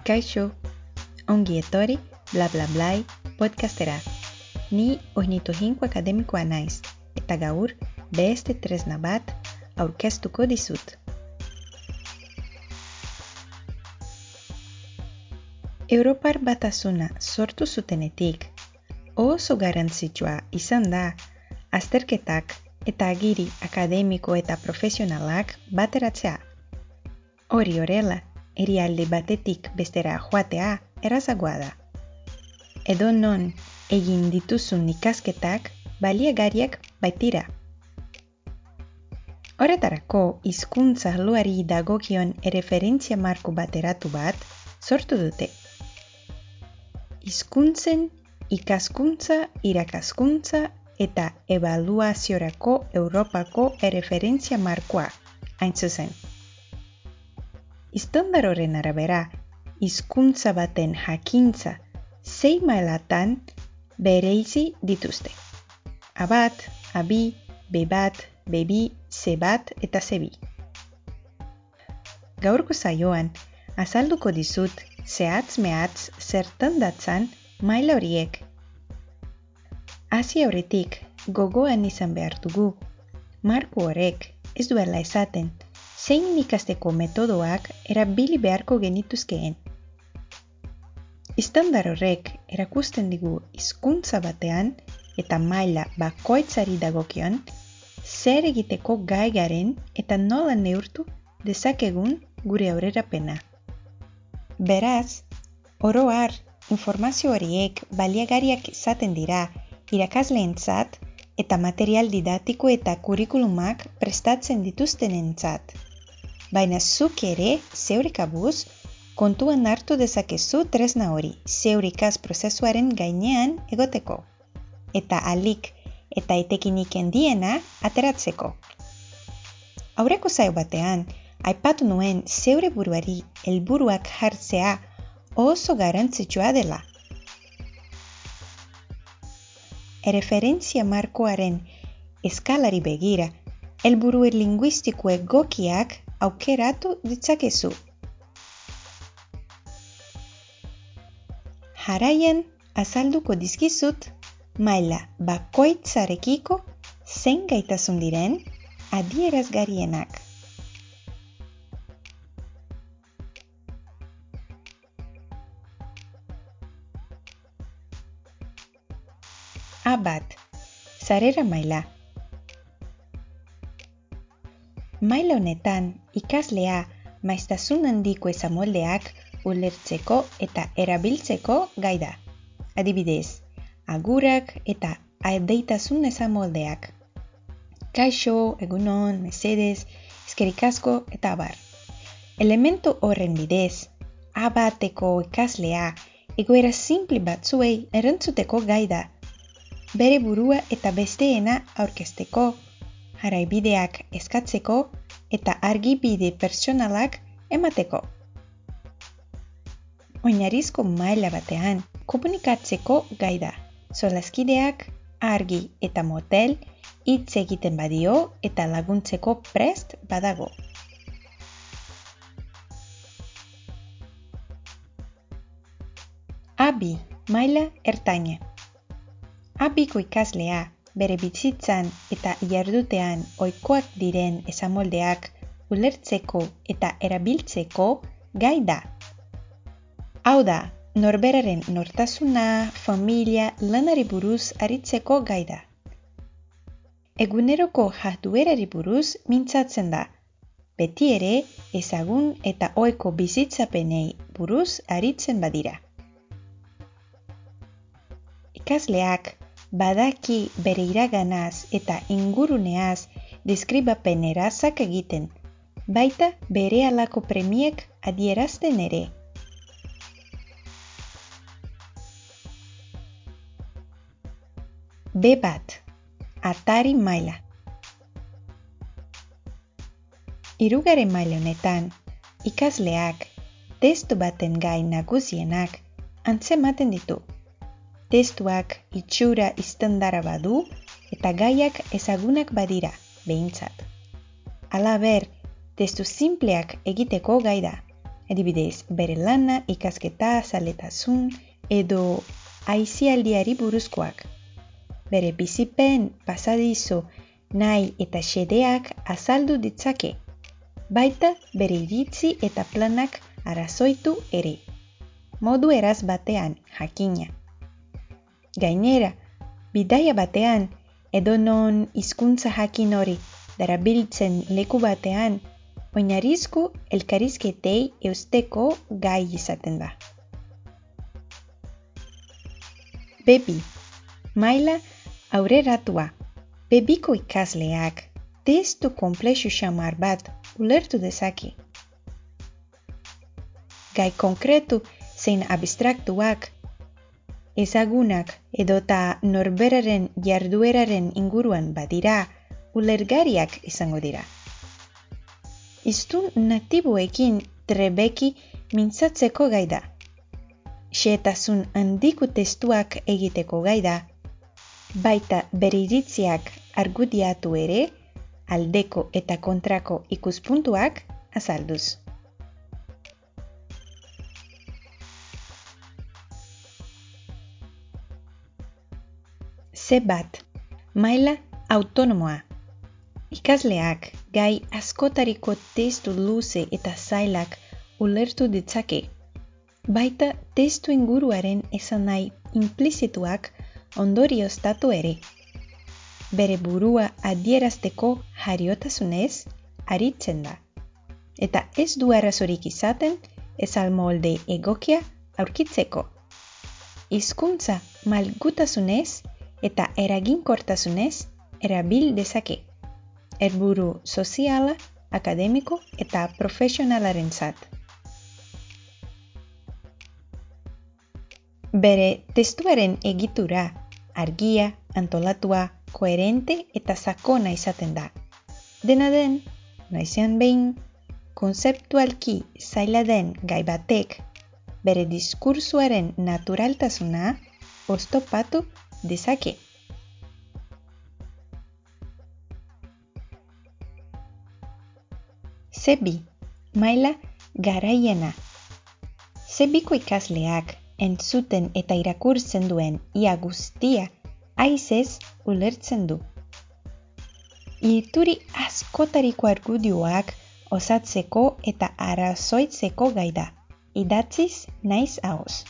Kaixo, ongi etori, bla bla blai, podcastera. Ni oinito hinko akademikoa naiz, eta gaur beste tresna bat aurkeztuko dizut. Europar batasuna sortu zutenetik, oso garantzitsua izan da azterketak eta agiri akademiko eta profesionalak bateratzea. Hori horrela, erialde batetik bestera joatea errazagoa da. Edo non egin dituzun ikasketak baliagariak baitira. Horretarako hizkuntza luari dagokion erreferentzia marko bateratu bat sortu dute. Hizkuntzen ikaskuntza, irakaskuntza eta ebaluaziorako Europako erreferentzia markoa, hain zuzen. Istandar horren arabera, hizkuntza baten jakintza zei mailatan bereizi dituzte. Abat, abi, bebat, bebi, zebat eta zebi. Gaurko zaioan, azalduko dizut zehatz mehatz zertan datzan maila horiek. Hasi horretik gogoan izan behar dugu, marko horrek ez duela esaten zein ikasteko metodoak erabili beharko genituzkeen. Istandar horrek erakusten digu hizkuntza batean eta maila bakoitzari dagokion zer egiteko gai garen eta nola neurtu dezakegun gure aurrerapena. Beraz, oro har, informazio horiek baliagariak izaten dira irakasleentzat eta material didatiko eta kurikulumak prestatzen dituztenentzat baina zuk ere zeure kabuz kontuan hartu dezakezu tresna hori zeurikaz prozesuaren gainean egoteko eta alik eta etekinik diena ateratzeko. Aurreko zaio batean, aipatu nuen zeure buruari helburuak jartzea oso garantzitsua dela. Erreferentzia markoaren eskalari begira, helburu linguistiko egokiak aukeratu ditzakezu. Jaraian azalduko dizkizut maila bakoitzarekiko zein gaitasun diren adierazgarienak. A bat, zarera maila. Maila honetan ikaslea maiztasun handiko ezamoldeak ulertzeko eta erabiltzeko gai da. Adibidez, agurak eta adeitasun ezamoldeak. Kaixo, egunon, mesedez, eskerik asko eta abar. Elementu horren bidez, abateko ikaslea egoera simple batzuei erantzuteko gai da. Bere burua eta besteena aurkezteko jaraibideak eskatzeko eta argibide pertsonalak emateko. Oinarizko maila batean komunikatzeko gai da. Solaskideak argi eta motel hitz egiten badio eta laguntzeko prest badago. Abi, maila ertaina. Abiko ikaslea bere bizitzan eta jardutean ohikoak diren esamoldeak ulertzeko eta erabiltzeko gai da. Hau da, norberaren nortasuna, familia, lanari buruz aritzeko gai da. Eguneroko jarduerari buruz mintzatzen da. Beti ere ezagun eta ohiko bizitzapenei buruz aritzen badira. Ikasleak badaki bere iraganaz eta inguruneaz deskribapen erazak egiten, baita bere alako premiek adierazten ere. B bat, atari maila. Irugare maila honetan, ikasleak testu baten gai nagusienak antzematen ditu testuak itxura iztendara badu eta gaiak ezagunak badira, behintzat. Ala ber, testu simpleak egiteko gai da, Adibidez, bere lana, ikasketa, zaletasun edo aizialdiari buruzkoak. Bere bizipen, pasadizo, nahi eta xedeak azaldu ditzake. Baita bere iritzi eta planak arazoitu ere. Modu eraz batean, jakina. Gainera, bidaia batean, edo non hizkuntza jakin hori darabiltzen leku batean, oinarizku elkarizketei eusteko gai izaten da. Bebi, maila aurreratua. Bebiko ikasleak testu komplexu xamar bat ulertu dezake. Gai konkretu zein abstraktuak, ezagunak edota norberaren jardueraren inguruan badira, ulergariak izango dira. Iztun natiboekin trebeki mintzatzeko gai da. Xeetasun handiku testuak egiteko gai da, baita beriritziak argudiatu ere, aldeko eta kontrako ikuspuntuak azalduz. Ze bat, maila autonomoa. Ikasleak gai askotariko testu luze eta zailak ulertu ditzake. Baita testu inguruaren esan nahi implizituak ondorioztatu ere. Bere burua adierazteko jariotasunez aritzen da. Eta ez du arazorik izaten ez almolde egokia aurkitzeko. Hizkuntza malgutasunez eta eraginkortasunez erabil dezake. Erburu soziala, akademiko eta profesionalaren zat. Bere testuaren egitura, argia, antolatua, koherente eta sakona izaten da. Dena den, naizean behin, konzeptualki zaila den gai batek, bere diskursuaren naturaltasuna oztopatu dezake. Zebi, maila garaiena. Zebiko ikasleak entzuten eta irakurtzen duen ia guztia aizez ulertzen du. Ituri askotariko argudioak osatzeko eta arazoitzeko gaida, idatziz naiz haoz.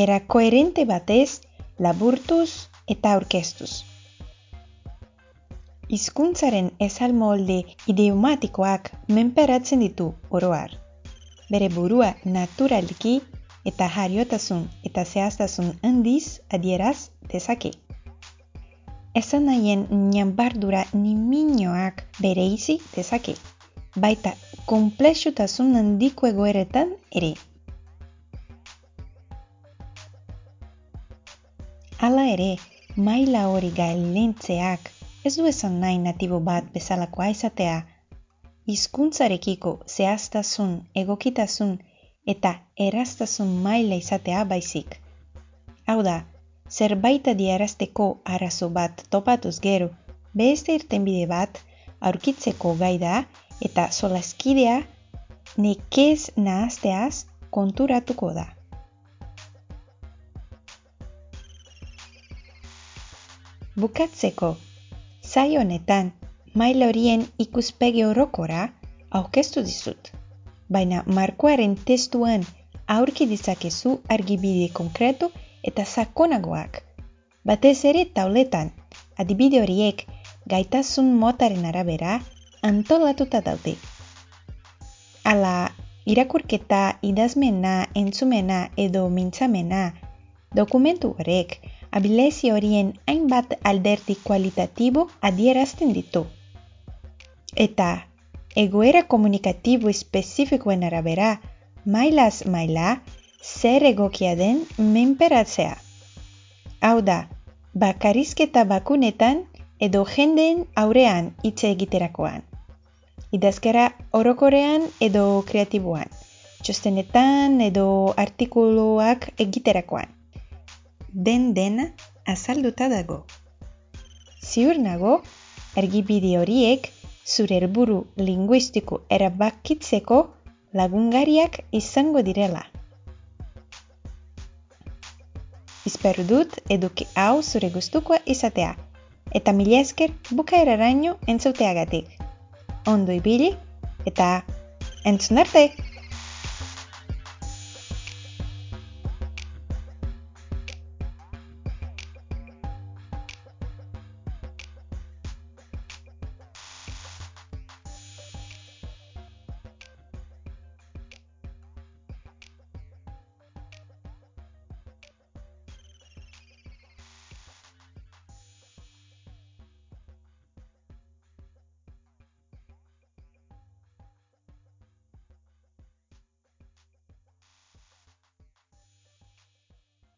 Era koherente batez laburtuz eta aurkeztuz. Hizkuntzaren ezalmolde idiomatikoak menperatzen ditu oroar. Bere burua naturalki eta jariotasun eta zehaztasun handiz adieraz dezake. Esan nahien nianbardura niminoak bere izi dezake, baita komplexutasun handiko egoeretan ere. Hala ere, maila hori gailentzeak ez du esan nahi natibo bat bezalakoa izatea, hizkuntzarekiko zehaztasun, egokitasun eta eraztasun maila izatea baizik. Hau da, zerbait adierazteko arazo bat topatuz gero, beste irtenbide bat aurkitzeko gai da eta solaskidea nekez nahazteaz konturatuko da. Bukatzeko, zai honetan, maila horien ikuspegi orokora aukestu dizut. Baina markoaren testuan aurki dizakezu argibide konkretu eta sakonagoak. Batez ere tauletan, adibide horiek gaitasun motaren arabera antolatuta daude. Ala, irakurketa, idazmena, entzumena edo mintzamena, dokumentu horrek abilezi horien hainbat alderdi kualitatibo adierazten ditu. Eta egoera komunikatibo espezifikoen arabera, mailaz maila, zer egokia den menperatzea. Hau da, bakarizketa bakunetan edo jendeen aurean hitz egiterakoan. Idazkera orokorean edo kreatiboan, txostenetan edo artikuluak egiterakoan den dena azalduta dago. Ziur nago, argibide horiek zure helburu linguistiko erabakitzeko lagungariak izango direla. Espero dut eduki hau zure gustukoa izatea, eta mila esker bukaeraraino entzuteagatik. Ondo ibili eta entzun arte!